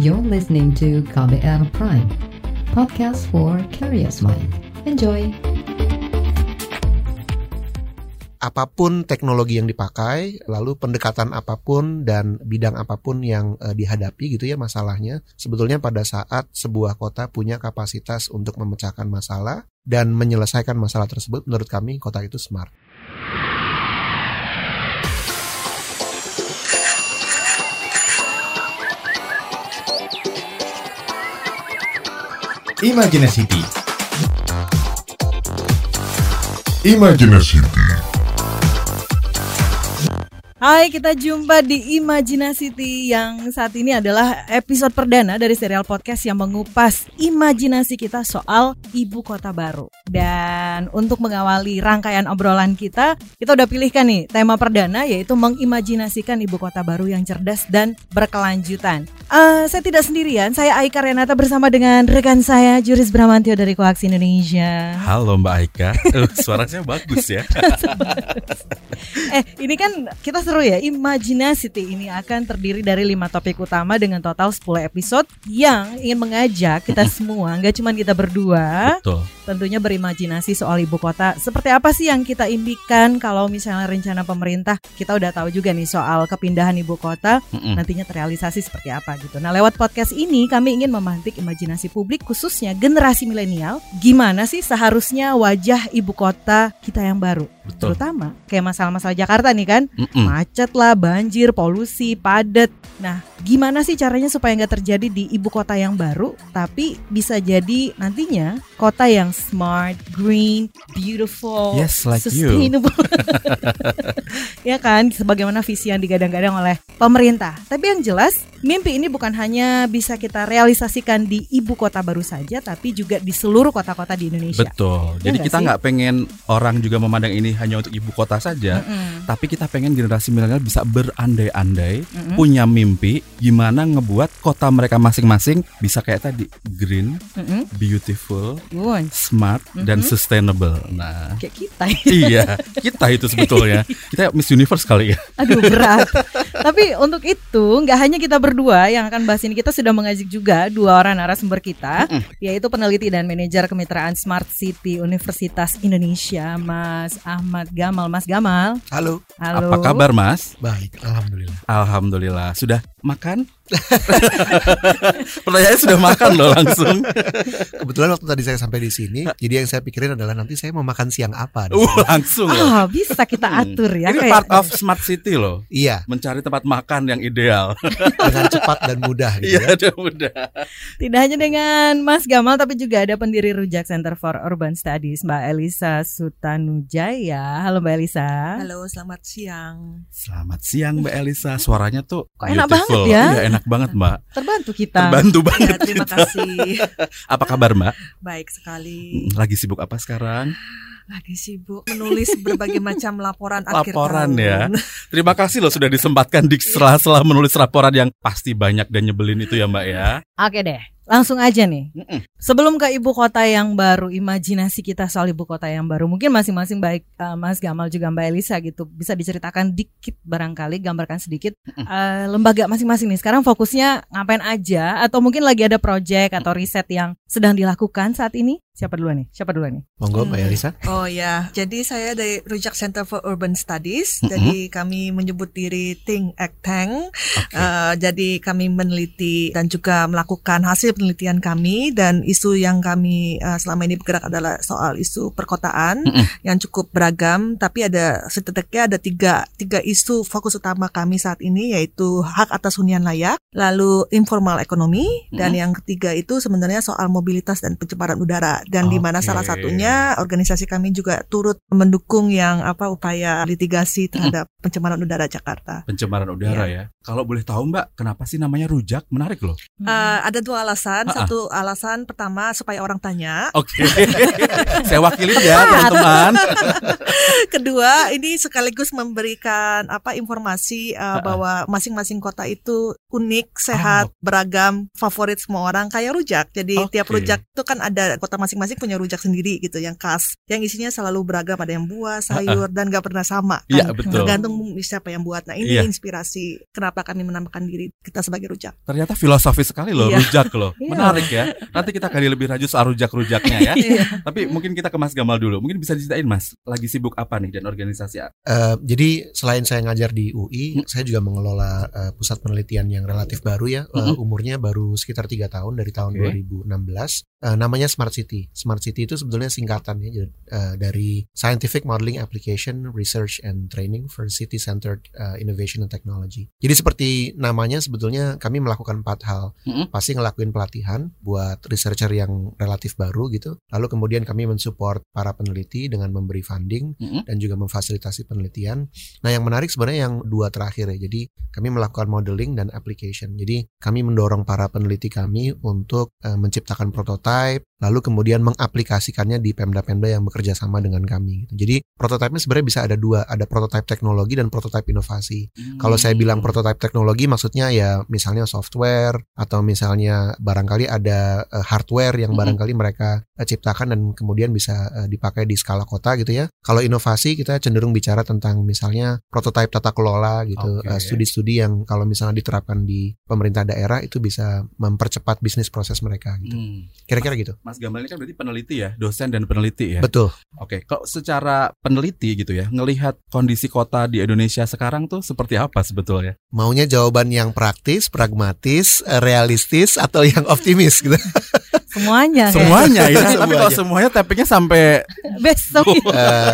You're listening to KBR Prime, podcast for curious mind. Enjoy! apa pun teknologi yang dipakai, lalu pendekatan apa pun dan bidang apa pun yang uh, dihadapi gitu ya masalahnya, sebetulnya pada saat sebuah kota punya kapasitas untuk memecahkan masalah dan menyelesaikan masalah tersebut, menurut kami kota itu smart. Imajinasi Imajinasi Hai, kita jumpa di Imajinasity yang saat ini adalah episode perdana dari serial podcast yang mengupas imajinasi kita soal ibu kota baru. Dan untuk mengawali rangkaian obrolan kita, kita udah pilihkan nih tema perdana yaitu mengimajinasikan ibu kota baru yang cerdas dan berkelanjutan. Uh, saya tidak sendirian, saya Aika Renata bersama dengan rekan saya Juris Bramantio dari Koaksi Indonesia. Halo Mbak Aika, uh, suaranya bagus ya. eh, ini kan kita seru ya. Imajinasi ini akan terdiri dari lima topik utama dengan total 10 episode yang ingin mengajak kita semua, nggak cuma kita berdua, Betul. tentunya berimajinasi soal ibu kota. Seperti apa sih yang kita impikan kalau misalnya rencana pemerintah kita udah tahu juga nih soal kepindahan ibu kota, Mm-mm. nantinya terrealisasi seperti apa gitu. Nah, lewat podcast ini kami ingin memantik imajinasi publik khususnya generasi milenial, gimana sih seharusnya wajah ibu kota kita yang baru? Betul. Terutama kayak masalah-masalah Jakarta nih kan, Mm-mm. macet lah, banjir, polusi, padat. Nah, gimana sih caranya supaya nggak terjadi di ibu kota yang baru, tapi bisa jadi nantinya kota yang smart, green, beautiful, Yes, like you. sustainable. ya kan, sebagaimana visi yang digadang-gadang oleh pemerintah. Tapi yang jelas, mimpi ini bukan hanya bisa kita realisasikan di ibu kota baru saja, tapi juga di seluruh kota-kota di Indonesia. Betul. Ya Jadi kita nggak pengen orang juga memandang ini hanya untuk ibu kota saja, Mm-mm. tapi kita pengen generasi milenial bisa berandai-andai, Mm-mm. punya mimpi gimana ngebuat kota mereka masing-masing bisa kayak tadi green, Mm-mm. beautiful, Won, smart dan Mhm. sustainable. Nah, kayak kita. iya, kita itu sebetulnya. Kita Miss Universe kali ya. Aduh berat. Tapi untuk itu nggak hanya kita berdua yang akan bahas ini, kita sudah mengajak juga dua orang narasumber kita, yaitu peneliti dan manajer kemitraan Smart City Universitas Indonesia, Mas Ahmad Gamal. Mas Gamal, Halo, halo. Apa kabar, Mas? baik, alhamdulillah. Alhamdulillah. Sudah makan? Pertanyaannya sudah makan loh langsung. Kebetulan waktu tadi saya sampai di sini, jadi yang saya pikirin adalah nanti saya mau makan siang apa. Uh, langsung loh. Ah, bisa kita atur ya Ini kayak part of smart city loh. Iya, Mencari tempat makan yang ideal. dengan cepat dan mudah gitu Iya, ya. udah mudah. tidak hanya dengan Mas Gamal tapi juga ada pendiri Rujak Center for Urban Studies Mbak Elisa Sutanujaya. Halo Mbak Elisa. Halo, selamat siang. Selamat siang Mbak Elisa. Suaranya tuh Kok enak beautiful. Banget ya? Iya, enak banget Mbak. Terbantu kita. Terbantu Ya, banget. terima kita. kasih. Apa kabar Mbak? Baik sekali. Lagi sibuk apa sekarang? Lagi sibuk menulis berbagai macam laporan akhir Laporan tahun. ya. Terima kasih loh sudah disempatkan di sela-sela menulis laporan yang pasti banyak dan nyebelin itu ya Mbak ya. Oke deh, langsung aja nih. Mm-mm. Sebelum ke ibu kota yang baru, imajinasi kita soal ibu kota yang baru, mungkin masing-masing baik eh, Mas Gamal juga Mbak Elisa gitu bisa diceritakan dikit barangkali, gambarkan sedikit eh, lembaga masing-masing nih. Sekarang fokusnya ngapain aja, atau mungkin lagi ada project atau riset yang sedang dilakukan saat ini? Siapa duluan nih? Siapa duluan nih? Monggo Mbak Hmm. Elisa. Oh ya, jadi saya dari Rujak Center for Urban Studies. Mhm. Jadi kami menyebut diri Think Act Tank. Oke. Eh, jadi kami meneliti dan juga melakukan hasil penelitian kami dan isu yang kami eh, selama ini bergerak adalah soal isu perkotaan Mm-mm. yang cukup beragam. Tapi ada setidaknya ada tiga tiga isu fokus utama kami saat ini yaitu hak atas hunian layak, lalu informal ekonomi, dan yang ketiga itu sebenarnya soal mobilitas dan pencemaran udara. Dan di mana salah satunya organisasi kami juga turut mendukung yang apa upaya litigasi terhadap pencemaran udara Jakarta. Pencemaran udara ya. Kalau boleh tahu Mbak, kenapa sih namanya rujak? Menarik loh. Eh, ada dua alasan. Ah, ah. Satu alasan pertama supaya orang tanya. Oke. Saya wakilin ya teman-teman. Kedua, ini sekaligus memberikan apa informasi uh, bahwa masing-masing kota itu unik, sehat, beragam, favorit semua orang kayak rujak. Jadi Oke. tiap rujak itu kan ada kota masing-masing punya rujak sendiri gitu yang khas, yang isinya selalu beragam ada yang buah, sayur dan nggak pernah sama. Iya, kan. betul. Tergantung siapa yang buat. Nah ini Iya. inspirasi kenapa kami menamakan diri kita sebagai rujak. Ternyata filosofis sekali loh Iya. rujak loh. Iya. Menarik ya. Nanti kita gali lebih lanjut soal rujak-rujaknya ya. Iya. Tapi mungkin kita ke Mas Gamal dulu. Mungkin bisa diceritain Mas, lagi sibuk apa nih dan organisasi apa? Eh, jadi selain saya ngajar di UI, Hmm. saya juga mengelola eh, pusat penelitian yang relatif baru ya. Hmm. umurnya baru sekitar tiga tahun dari tahun Oke. 2016. Eh, namanya Smart City. Smart City itu sebetulnya singkatan ya jadi, eh, dari Scientific Modeling Application Research and Training for City Centered eh, Innovation and Technology. Jadi seperti namanya sebetulnya kami melakukan empat hal. Mm-mm. Pasti ngelakuin pelatihan buat researcher yang relatif baru gitu. Lalu kemudian kami mensupport para peneliti dengan memberi funding Mm-mm. dan juga memfasilitasi penelitian. Nah, yang menarik sebenarnya yang dua terakhir ya. Jadi, kami melakukan modeling dan application. Jadi, kami mendorong para peneliti kami untuk eh, menciptakan prototipe, lalu kemudian mengaplikasikannya di pemda-pemda yang bekerja sama dengan kami. gitu. Jadi, prototipe sebenarnya bisa ada dua, ada prototipe teknologi dan prototipe inovasi. Kalau saya bilang Hmm. prototipe teknologi maksudnya ya misalnya software atau misalnya barangkali ada eh, hardware yang Mhm. barangkali mereka eh, ciptakan dan kemudian bisa eh, dipakai di skala kota gitu ya. Kalau inovasi kita cenderung bicara tentang misalnya prototipe tata kelola gitu, studi-studi yang kalau misalnya diterapkan di pemerintah daerah itu bisa mempercepat bisnis proses mereka gitu. Hmm. Kira-kira gitu. Mas Gamal ini kan berarti peneliti ya, dosen dan peneliti ya. Betul. Oke, kalau secara peneliti gitu ya, ngelihat kondisi kota di Indonesia sekarang tuh seperti apa sebetulnya? Maunya jawaban yang praktis, pragmatis, eh, realistis atau yang optimis gitu. Semuanya. Semuanya ya, tapi Semuanya. kalau semuanya tappingnya sampai besok. Eh,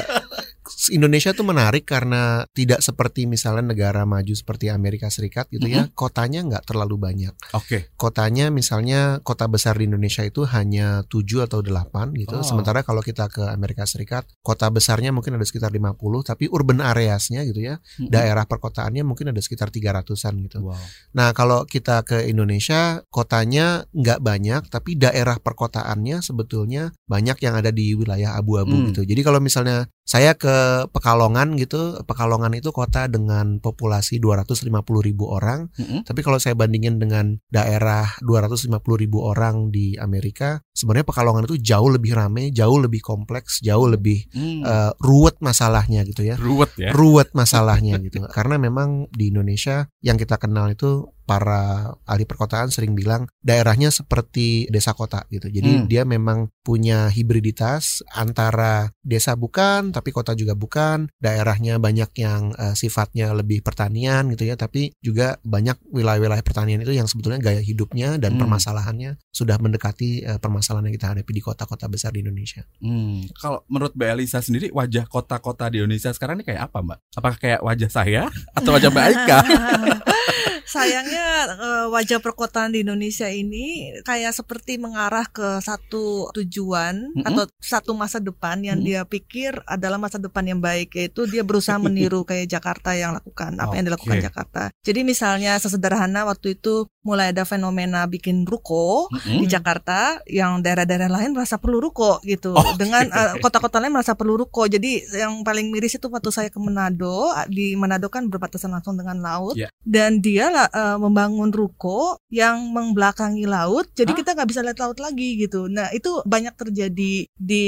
Indonesia tuh menarik karena tidak seperti misalnya negara maju seperti Amerika Serikat gitu ya, kotanya nggak terlalu banyak. oke. Kotanya misalnya kota besar di Indonesia itu hanya 7 atau 8 gitu. Oh. Sementara kalau kita ke Amerika Serikat, kota besarnya mungkin ada sekitar 50, tapi urban areasnya gitu ya, Mm-mm. daerah perkotaannya mungkin ada sekitar 300-an gitu. Wow. Nah, kalau kita ke Indonesia, kotanya nggak banyak, tapi daerah perkotaannya sebetulnya banyak yang ada di wilayah abu-abu Hmm. gitu. Jadi kalau misalnya saya ke Pekalongan gitu, Pekalongan itu kota dengan populasi 250 ribu orang, Mm-mm. tapi kalau saya bandingin dengan daerah 250 ribu orang di Amerika, sebenarnya Pekalongan itu jauh lebih rame, jauh lebih kompleks, jauh lebih Hmm. eh, ruwet masalahnya gitu ya Ruwet ya. ruwet masalahnya gitu. Karena memang di Indonesia yang kita kenal itu para ahli perkotaan sering bilang daerahnya seperti desa kota gitu. Jadi Hmm. dia memang punya hibriditas antara desa bukan tapi kota juga bukan. Daerahnya banyak yang eh, sifatnya lebih pertanian gitu ya, tapi juga banyak wilayah-wilayah pertanian itu yang sebetulnya gaya hidupnya dan Hmm. permasalahannya sudah mendekati eh, permasalahan yang kita hadapi di kota-kota besar di Indonesia. Hmm. Kalau menurut Mbak Elisa sendiri wajah kota-kota di Indonesia sekarang ini kayak apa Mbak? Apakah kayak wajah saya atau wajah Mbak Aika? Sayangnya eh, wajah perkotaan di Indonesia ini kayak seperti mengarah ke satu tujuan Mm-mm. atau satu masa depan yang Mm. dia pikir adalah masa depan yang baik yaitu dia berusaha meniru kayak Jakarta yang lakukan apa yang dilakukan. Jakarta. Jadi misalnya sesederhana waktu itu mulai ada fenomena bikin ruko Mm-mm. di Jakarta yang daerah-daerah lain merasa perlu ruko gitu Oke. dengan eh, kota-kota lain merasa perlu ruko jadi yang paling miris itu waktu saya ke Manado di Manado kan berbatasan langsung dengan laut Ya. dan dia eh, membangun ruko yang membelakangi laut jadi Hah? kita nggak bisa lihat laut lagi gitu nah itu banyak terjadi di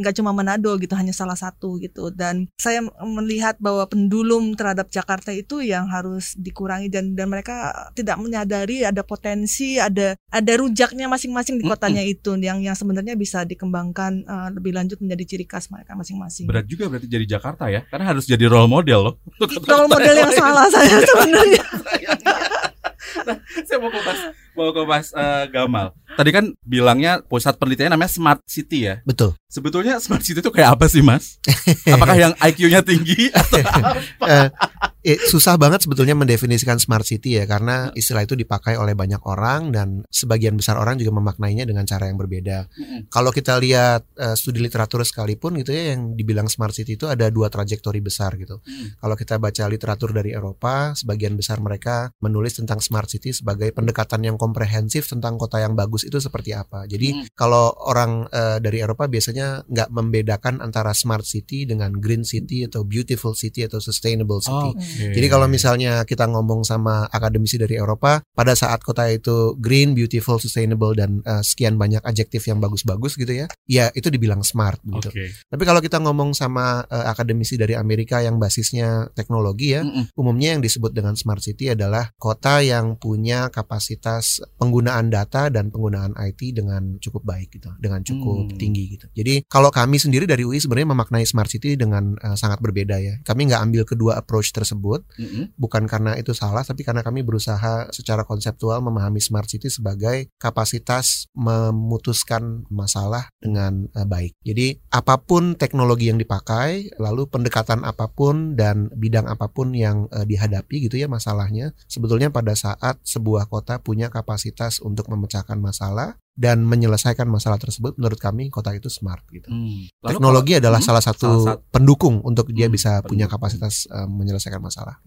nggak cuma Manado gitu hanya salah satu gitu dan saya melihat bahwa pendulum terhadap Jakarta itu yang harus dikurangi dan dan mereka tidak menyadari ada potensi ada ada rujaknya masing-masing di kotanya itu yang yang sebenarnya bisa dikembangkan eh, lebih lanjut menjadi ciri khas mereka masing-masing. Berat juga berarti jadi Jakarta ya, karena harus jadi role model loh. Role model yang salah saya sebenarnya. saya mau ke Mas, mau ke Mas eh, Gamal. Tadi kan bilangnya pusat penelitian namanya Smart City ya. Betul. Sebetulnya Smart City itu kayak apa sih Mas? Apakah yang IQ-nya tinggi atau Eh, eh, susah banget sebetulnya mendefinisikan smart city ya karena istilah itu dipakai oleh banyak orang dan sebagian besar orang juga memaknainya dengan cara yang berbeda. Kalau kita lihat eh, studi literatur sekalipun gitu ya yang dibilang smart city itu ada dua trajektori besar gitu. Hmm. Kalau kita baca literatur dari Eropa, sebagian besar mereka menulis tentang smart city sebagai pendekatan yang komprehensif tentang kota yang bagus itu seperti apa. Jadi Hmm. kalau orang eh, dari Eropa biasanya nggak membedakan antara smart city dengan green city atau beautiful city atau sustainable city. Jadi kalau misalnya kita ngomong sama akademisi dari Eropa, pada saat kota itu green, beautiful, sustainable dan eh, sekian banyak adjektif yang bagus-bagus gitu ya, ya itu dibilang smart gitu. Oke. Tapi kalau kita ngomong sama eh, akademisi dari Amerika yang basisnya teknologi ya, Mm-mm. umumnya yang disebut dengan smart city adalah kota yang punya kapasitas penggunaan data dan penggunaan IT dengan cukup baik gitu, dengan cukup Hmm. tinggi gitu. Jadi kalau kami sendiri dari UI sebenarnya memaknai smart city dengan eh, sangat berbeda ya. Kami nggak ambil kedua approach tersebut Mm-mm. bukan karena itu salah tapi karena kami berusaha secara konseptual memahami smart city sebagai kapasitas memutuskan masalah dengan eh, baik. Jadi apa pun teknologi yang dipakai, lalu pendekatan apa pun dan bidang apa pun yang eh, dihadapi gitu ya masalahnya, sebetulnya pada saat sebuah kota punya kapasitas untuk memecahkan masalah dan menyelesaikan masalah tersebut menurut kami kota itu smart gitu. Hmm. Lalu Teknologi kalau- adalah Hmm. salah satu salah satu- pendukung untuk dia Hmm, bisa punya pendukung. kapasitas eh, menyelesaikan masalah.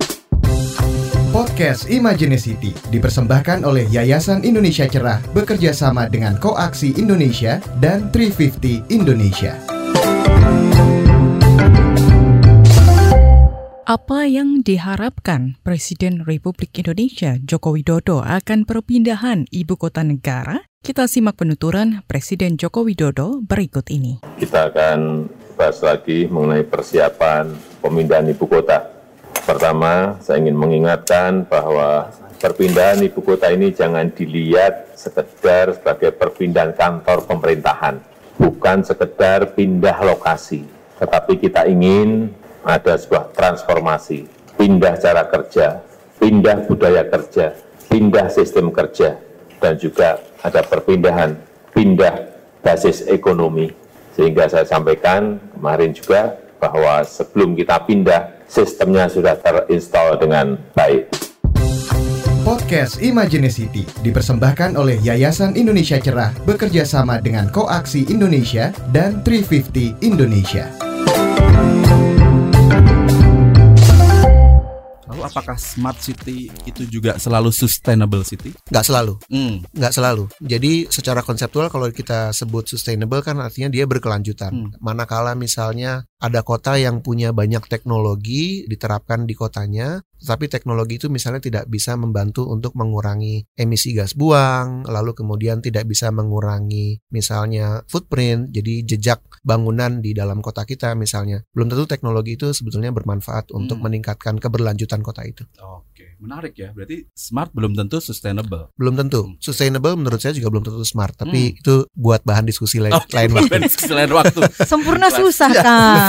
Podcast Imaginacity dipersembahkan oleh Yayasan Indonesia Cerah bekerja sama dengan Koaksi Indonesia dan 350 Indonesia. Apa yang diharapkan Presiden Republik Indonesia Joko Widodo akan perpindahan ibu kota negara? Kita simak penuturan Presiden Joko Widodo berikut ini. kita akan bahas lagi mengenai persiapan pemindahan ibu kota. Pertama, saya ingin mengingatkan bahwa perpindahan ibu kota ini jangan dilihat sekedar sebagai perpindahan kantor pemerintahan, bukan sekedar pindah lokasi, tetapi kita ingin ada sebuah transformasi, pindah cara kerja, pindah budaya kerja, pindah sistem kerja, dan juga ada perpindahan, pindah basis ekonomi. Sehingga saya sampaikan kemarin juga bahwa sebelum kita pindah, sistemnya sudah terinstall dengan baik. Podcast Imaginacity dipersembahkan oleh Yayasan Indonesia Cerah bekerja sama dengan Koaksi Indonesia dan 350 Indonesia. Apakah smart city itu juga selalu sustainable city? Nggak selalu. Hmm. Nggak selalu. Jadi secara konseptual kalau kita sebut sustainable kan artinya dia berkelanjutan. Hmm. Manakala misalnya ada kota yang punya banyak teknologi diterapkan di kotanya, tetapi teknologi itu misalnya tidak bisa membantu untuk mengurangi emisi gas buang, lalu kemudian tidak bisa mengurangi misalnya footprint, jadi jejak bangunan di dalam kota kita misalnya. Belum tentu teknologi itu sebetulnya bermanfaat untuk Hmm. meningkatkan keberlanjutan kota itu. Oke, menarik ya. Berarti smart belum tentu sustainable. Belum tentu. Hmm. Sustainable menurut saya juga belum tentu smart, tapi itu buat bahan diskusi lain, Oke, lain waktu. Selain waktu. Sempurna susah kan?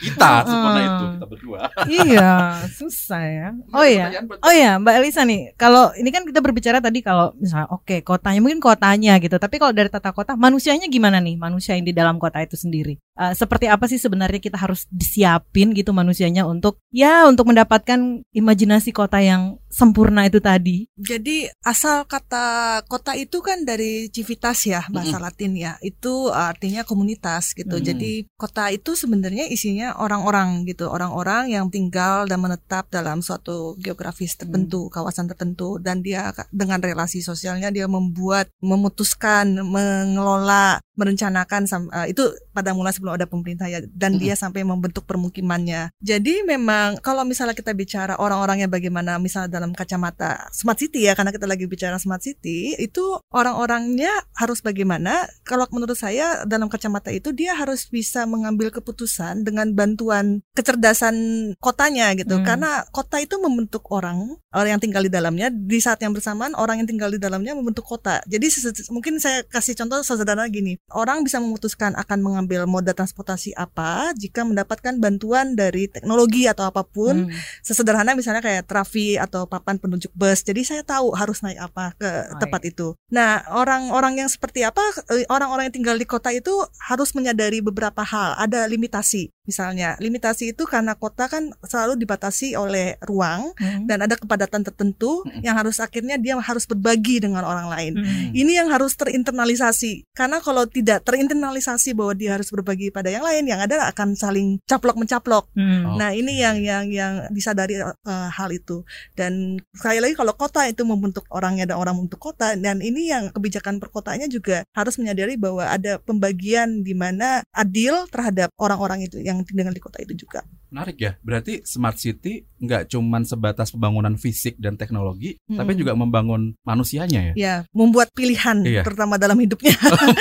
Kita Uh-uh. sempurna itu kita berdua. iya, susah ya. Oh iya. Oh iya, Mbak Elisa nih, kalau ini kan kita berbicara tadi kalau misalnya oke kotanya mungkin kotanya gitu, tapi kalau dari tata kota manusianya gimana nih? Manusia yang di dalam kota itu sendiri. Eh, seperti apa sih sebenarnya kita harus disiapin gitu manusianya untuk ya untuk mendapatkan imajinasi kota yang sempurna itu tadi. Jadi asal kata kota itu kan dari civitas ya bahasa Latin ya. Itu artinya komunitas gitu. Mm. Jadi kota itu sebenarnya isinya orang-orang gitu, orang-orang yang tinggal dan menetap dalam suatu geografis tertentu, kawasan tertentu. Dan dia dengan relasi sosialnya dia membuat, memutuskan, mengelola, merencanakan eh, itu pada mula sebelum ada pemerintah ya dan dia sampai membentuk permukimannya. Jadi memang kalau misalnya kita bicara orang-orangnya bagaimana misalnya dalam kacamata smart city ya karena kita lagi bicara smart city itu orang-orangnya harus bagaimana? Kalau menurut saya dalam kacamata itu dia harus bisa mengambil keputusan dengan bantuan kecerdasan kotanya gitu. Hmm. karena kota itu membentuk orang orang yang tinggal di dalamnya. Di saat yang bersamaan orang yang tinggal di dalamnya membentuk kota. Jadi mungkin saya kasih contoh sederhana gini. Orang bisa memutuskan akan mengambil moda transportasi apa jika mendapatkan bantuan dari teknologi atau apa pun Hmm. sesederhana misalnya kayak trafi atau papan penunjuk bus. Jadi saya tahu harus naik apa ke tempat itu. Nah, orang-orang yang seperti apa eh, orang-orang yang tinggal di kota itu harus menyadari beberapa hal, ada limitasi. Misalnya, limitasi itu karena kota kan selalu dibatasi oleh ruang Hmm. dan ada kepadatan tertentu Mm-mm. yang harus akhirnya dia harus berbagi dengan orang lain. Hmm. Ini yang harus terinternalisasi. Karena kalau tidak terinternalisasi bahwa dia harus berbagi pada yang lain, yang ada akan saling caplok mencaplok. Hmm. Nah, ini yang yang yang disadari eh, hal itu. Dan sekali lagi kalau kota itu membentuk orangnya dan orang membentuk kota dan ini yang kebijakan perkotaannya juga harus menyadari bahwa ada pembagian di mana adil terhadap orang-orang itu yang tinggal di kota itu juga. Menarik ya. Berarti smart city nggak cuman sebatas pembangunan fisik dan teknologi, Mm-mm. tapi juga membangun manusianya ya. Ya, membuat pilihan Iya. terutama dalam hidupnya.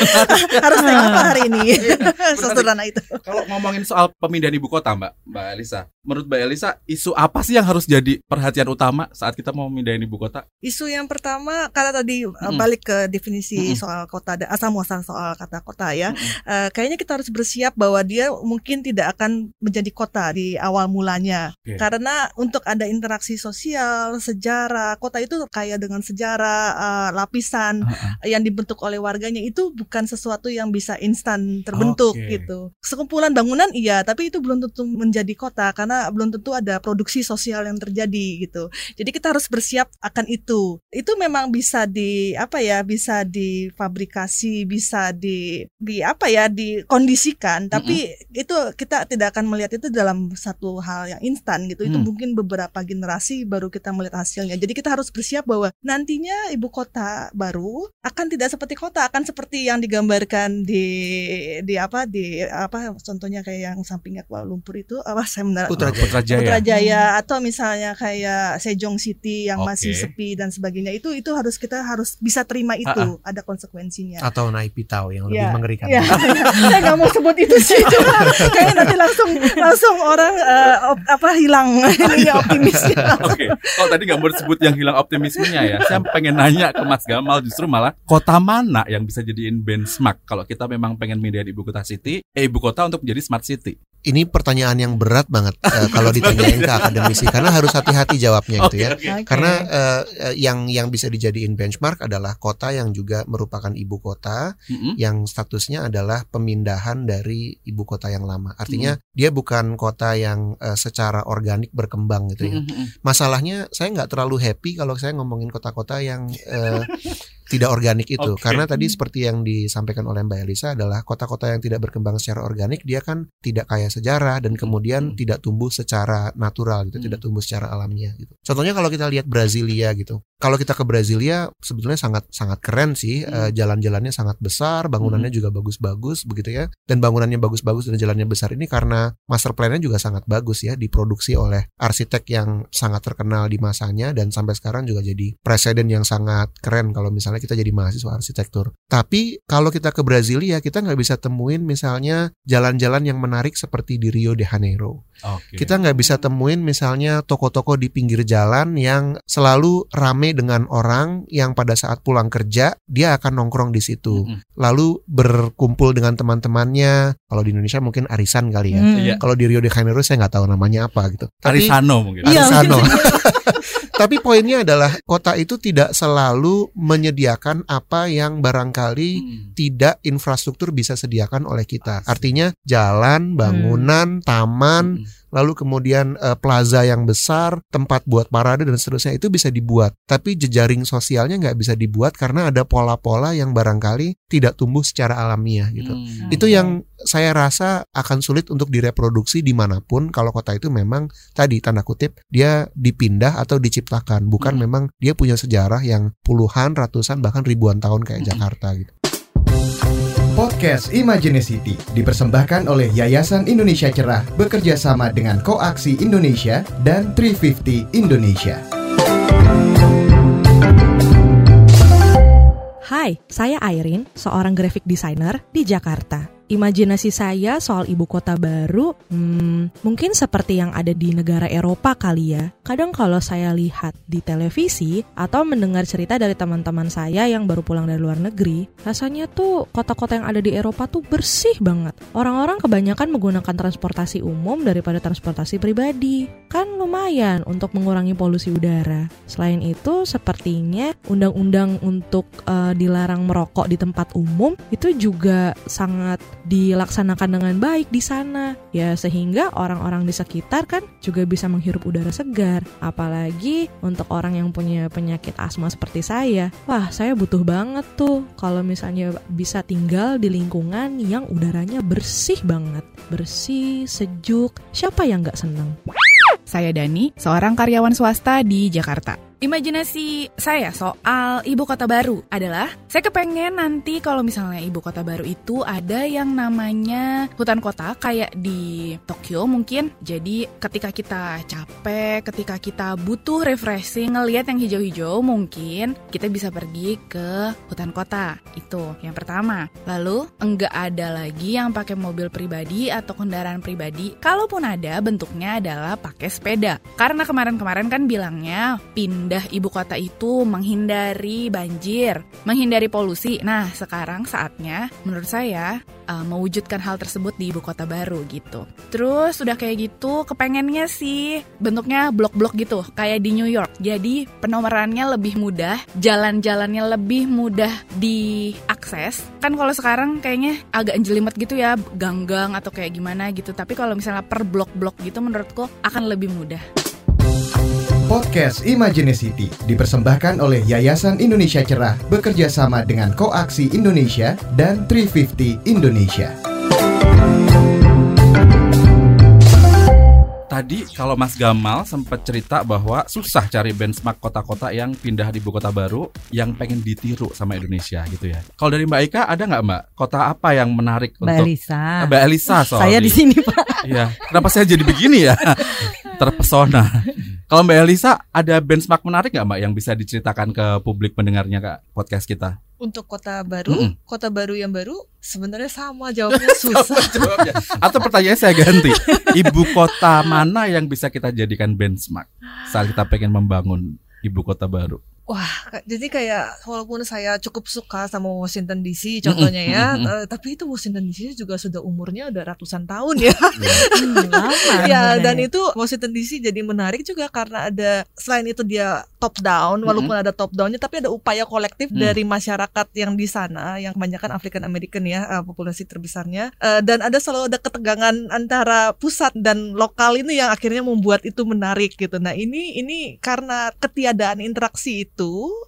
harus tengok apa hari ini. Sesederhana itu. Kalau ngomongin soal pemindahan ibu kota, Mbak, Mbak Elisa, menurut Mbak Elisa, isu apa sih yang harus jadi perhatian utama saat kita mau memindahin ibu kota? Isu yang pertama karena tadi uh, Mm-mm. balik ke definisi Mm-mm. soal kota dan asal muasal soal kata kota ya. Mm-mm. Eh, kayaknya kita harus bersiap bahwa dia mungkin tidak akan menjadi kota di awal mulanya. Oke. Karena untuk ada interaksi sosial, sejarah, kota itu kaya dengan sejarah, eh, lapisan Uh-uh. yang dibentuk oleh warganya itu bukan sesuatu yang bisa instan terbentuk Oke. gitu. Sekumpulan bangunan iya, tapi itu belum tentu menjadi kota karena belum tentu ada produksi sosial yang terjadi gitu. Jadi kita harus bersiap akan itu. Itu memang bisa di apa ya, bisa difabrikasi, bisa di di apa ya, dikondisikan, tapi itu kita tidak akan melihat itu dalam satu hal yang instan gitu. Itu Hmm. mungkin beberapa generasi baru kita melihat hasilnya. Jadi kita harus bersiap bahwa nantinya ibu kota baru akan tidak seperti kota, akan seperti yang digambarkan di di apa di apa contohnya kayak yang sampingnya Kuala Lumpur itu apa saya benar Putrajaya. Putrajaya. Putrajaya atau misalnya kayak Sejong City yang Oke. masih sepi dan sebagainya itu itu harus kita harus bisa terima itu ada konsekuensinya. Atau naik pitau yang lebih Ya, mengerikan. Ya, saya nggak mau sebut itu sih, cuma kayaknya nanti langsung langsung orang eh, op- apa hilang ini optimisnya. Oke, kalau tadi nggak mau disebut yang hilang optimismenya ya, saya pengen nanya ke Mas Gamal justru malah kota mana yang bisa jadiin benchmark kalau kita memang pengen pindah ibu kota city, eh ibu kota untuk menjadi smart city. Ini pertanyaan yang berat banget eh, kalau ditanyain ke akademisi karena harus hati-hati jawabnya gitu ya. Oke. Karena eh, yang yang bisa dijadiin benchmark adalah kota yang juga merupakan ibu kota Mm-mm. yang statusnya adalah pemindahan dari ibu kota yang lama. Artinya dia bukan kota yang eh, secara organik berkembang gitu ya. Mm-mm. Masalahnya saya nggak terlalu happy kalau saya ngomongin kota-kota yang eh, tidak organik itu Oke. karena tadi seperti yang disampaikan oleh Mbak Elisa adalah kota-kota yang tidak berkembang secara organik dia kan tidak kaya sejarah dan kemudian Hmm. tidak tumbuh secara natural gitu, Hmm. tidak tumbuh secara alamiah gitu. Contohnya kalau kita lihat Brasilia gitu. Kalau kita ke Brasilia sebetulnya sangat sangat keren sih, Hmm. Eh, jalan-jalannya sangat besar, bangunannya juga bagus-bagus begitu ya. Dan bangunannya bagus-bagus dan jalannya besar ini karena master plan-nya juga sangat bagus ya, diproduksi oleh arsitek yang sangat terkenal di masanya dan sampai sekarang juga jadi presiden yang sangat keren kalau misalnya kita jadi mahasiswa arsitektur. Tapi kalau kita ke Brasilia kita nggak bisa temuin misalnya jalan-jalan yang menarik seperti di Rio de Janeiro. Oke. Kita nggak bisa temuin misalnya toko-toko di pinggir jalan yang selalu rame dengan orang yang pada saat pulang kerja dia akan nongkrong di situ. Mm-mm. Lalu berkumpul dengan teman-temannya. Kalau di Indonesia mungkin arisan kali ya. Hmm. Iya. Kalau di Rio de Janeiro saya nggak tahu namanya apa gitu. Tapi Arisano mungkin. Iya. Arisano. Tapi poinnya adalah kota itu tidak selalu menyediakan apa yang barangkali Hmm. tidak infrastruktur bisa sediakan oleh kita. Artinya jalan, bangunan, taman, Hmm. Lalu kemudian eh, plaza yang besar, tempat buat parade dan seterusnya itu bisa dibuat. Tapi jejaring sosialnya nggak bisa dibuat karena ada pola-pola yang barangkali tidak tumbuh secara alamiah gitu. Hmm. Itu yang saya rasa akan sulit untuk direproduksi di mana pun kalau kota itu memang tadi tanda kutip dia dipindah atau diciptakan bukan Hmm. memang dia punya sejarah yang puluhan ratusan bahkan ribuan tahun kayak Hmm. Jakarta gitu. Podcast Imaginacity dipersembahkan oleh Yayasan Indonesia Cerah bekerja sama dengan Koaksi Indonesia dan 350 Indonesia. Hai, saya Airin, seorang graphic designer di Jakarta. Imajinasi saya soal ibu kota baru, hmm, mungkin seperti yang ada di negara Eropa kali ya. Kadang kalau saya lihat di televisi atau mendengar cerita dari teman-teman saya yang baru pulang dari luar negeri, rasanya tuh kota-kota yang ada di Eropa tuh bersih banget. Orang-orang kebanyakan menggunakan transportasi umum daripada transportasi pribadi. Kan lumayan untuk mengurangi polusi udara. Selain itu, sepertinya undang-undang untuk eh, dilarang merokok di tempat umum itu juga sangat dilaksanakan dengan baik di sana. Ya sehingga orang-orang di sekitar kan juga bisa menghirup udara segar. Apalagi untuk orang yang punya penyakit asma seperti saya. Wah, saya butuh banget tuh kalau misalnya bisa tinggal di lingkungan yang udaranya bersih banget. Bersih, sejuk. Siapa yang nggak seneng? Saya Dani, seorang karyawan swasta di Jakarta. Imajinasi saya soal ibu kota baru adalah saya kepengen nanti kalau misalnya ibu kota baru itu ada yang namanya hutan kota kayak di Tokyo mungkin. Jadi ketika kita capek, ketika kita butuh refreshing ngelihat yang hijau-hijau mungkin kita bisa pergi ke hutan kota. Itu yang pertama. Lalu enggak ada lagi yang pakai mobil pribadi atau kendaraan pribadi. Kalaupun ada bentuknya adalah pakai sepeda. Karena kemarin-kemarin kan bilangnya pindah ibu kota itu menghindari banjir, menghindari polusi. Nah, sekarang saatnya menurut saya uh, mewujudkan hal tersebut di ibu kota baru gitu. Terus udah kayak gitu, kepengennya sih bentuknya blok-blok gitu, kayak di New York. Jadi penomorannya lebih mudah, jalan-jalannya lebih mudah diakses. Kan kalau sekarang kayaknya agak jelimet gitu ya, ganggang atau kayak gimana gitu. Tapi kalau misalnya per blok-blok gitu menurutku akan lebih mudah. Podcast Imaginacity dipersembahkan oleh Yayasan Indonesia Cerah bekerja sama dengan Koaksi Indonesia dan 350 Indonesia. Tadi kalau Mas Gamal sempat cerita bahwa susah cari benchmark kota-kota yang pindah di ibu kota baru yang pengen ditiru sama Indonesia gitu ya. Kalau dari Mbak Ika ada nggak Mbak kota apa yang menarik Mbak untuk Elisa. Ah, Mbak Elisa sorry. Saya di sini, Pak. Iya. Kenapa saya jadi begini ya? Terpesona. Kalau Mbak Elisa ada benchmark menarik nggak Mbak yang bisa diceritakan ke publik pendengarnya kak podcast kita? Untuk kota baru, Mm-mm. kota baru yang baru sebenarnya sama jawabnya susah. Apa jawabnya? Atau pertanyaan saya ganti. Ibu kota mana yang bisa kita jadikan benchmark saat kita pengen membangun ibu kota baru? Wah, jadi kayak walaupun saya cukup suka sama Washington DC contohnya ya, eh, tapi itu Washington DC juga sudah umurnya udah ratusan tahun ya. Hmm, lama ya, dan itu Washington DC jadi menarik juga karena ada selain itu dia top down, walaupun ada top downnya, tapi ada upaya kolektif Mm. dari masyarakat yang di sana, yang kebanyakan African American ya, eh, populasi terbesarnya, Eh, dan ada selalu ada ketegangan antara pusat dan lokal ini yang akhirnya membuat itu menarik gitu. Nah ini ini karena ketiadaan interaksi itu,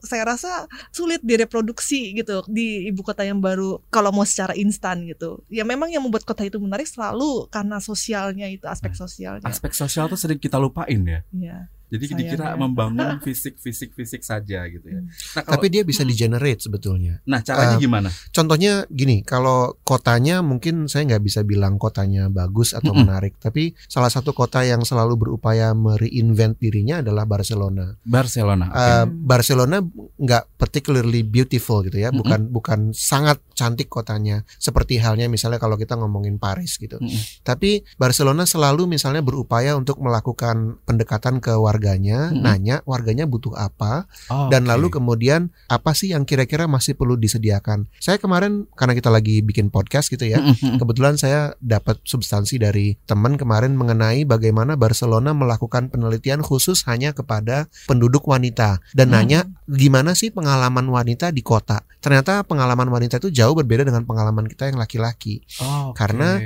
saya rasa sulit direproduksi gitu di ibu kota yang baru kalau mau secara instan gitu. Ya memang yang membuat kota itu menarik selalu karena sosialnya itu aspek sosialnya. Aspek sosial tuh sering kita lupain ya. Iya. Jadi Sayang dikira ya. membangun fisik fisik fisik saja gitu ya. Nah, kalau, Tapi dia bisa di-generate sebetulnya. nah caranya Eh, gimana? Contohnya gini, kalau kotanya mungkin saya nggak bisa bilang kotanya bagus atau menarik, tapi salah satu kota yang selalu berupaya mereinvent dirinya adalah Barcelona. Barcelona. oke. Eh, Barcelona nggak particularly beautiful gitu ya, Mm-mm. bukan bukan sangat cantik kotanya seperti halnya misalnya kalau kita ngomongin Paris gitu. Mm-mm. Tapi Barcelona selalu misalnya berupaya untuk melakukan pendekatan ke warganya, Mm-mm. nanya warganya butuh apa, Oh, dan oke. lalu kemudian apa sih yang kira-kira masih perlu disediakan. Saya kemarin karena kita lagi bikin podcast gitu ya, Mm-mm. kebetulan saya dapat substansi dari teman kemarin mengenai bagaimana Barcelona melakukan penelitian khusus hanya kepada penduduk wanita dan Hmm. nanya gimana sih pengalaman wanita di kota. Ternyata pengalaman wanita itu jauh berbeda dengan pengalaman kita yang laki-laki. Oh, oke. Karena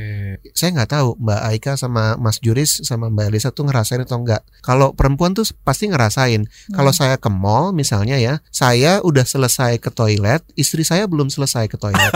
Saya nggak tahu Mbak Aika sama Mas Juris sama Mbak Elisa tuh ngerasain atau enggak. Kalau perempuan tuh pasti ngerasain. Kalau saya ke mall misalnya ya, saya udah selesai ke toilet, istri saya belum selesai ke toilet.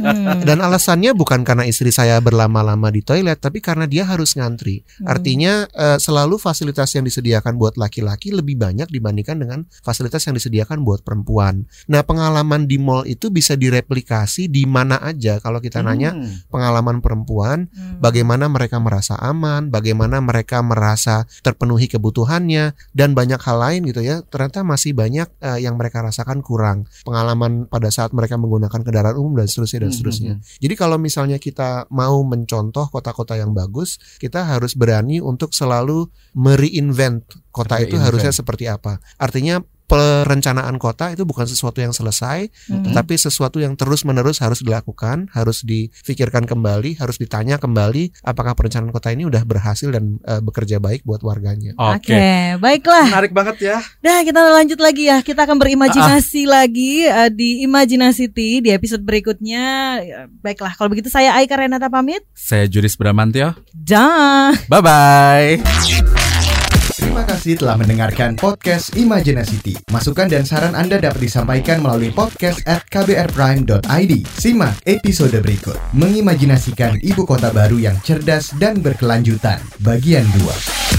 Hmm. Dan alasannya bukan karena istri saya berlama-lama di toilet, tapi karena dia harus ngantri. Artinya eh, selalu fasilitas yang disediakan buat laki-laki lebih banyak dibandingkan dengan fasilitas yang disediakan buat perempuan. Nah, pengalaman di mall itu bisa direplikasi di mana aja. Kalau kita nanya Hmm. pengalaman perempuan, Hmm. bagaimana mereka merasa aman, bagaimana mereka merasa terpenuhi kebutuhannya, dan banyak hal lain gitu ya. Ternyata masih banyak eh, yang mereka rasakan kurang. Pengalaman pada saat mereka menggunakan kendaraan umum dan seterusnya dan Hmm, seterusnya. hmm, Jadi kalau misalnya kita mau mencontoh kota-kota yang bagus, kita harus berani untuk selalu mereinvent kota itu harusnya seperti apa. Artinya perencanaan kota itu bukan sesuatu yang selesai, Mhm. tetapi sesuatu yang terus-menerus harus dilakukan, harus difikirkan kembali, harus ditanya kembali apakah perencanaan kota ini udah berhasil dan eh, bekerja baik buat warganya. Oke. Oke, baiklah. Menarik banget ya. Dah kita lanjut lagi ya. Kita akan berimajinasi lagi eh, di Imajinasity di episode berikutnya. Ya, Baiklah, kalau begitu saya Aika Renata pamit. Saya Juris Bramantio. Dah. Bye bye. Terima kasih telah mendengarkan podcast Imajinasity. Masukan dan saran Anda dapat disampaikan melalui podcast at kbrprime.id. Simak episode berikut. Mengimajinasikan ibu kota baru yang cerdas dan berkelanjutan. Bagian 2.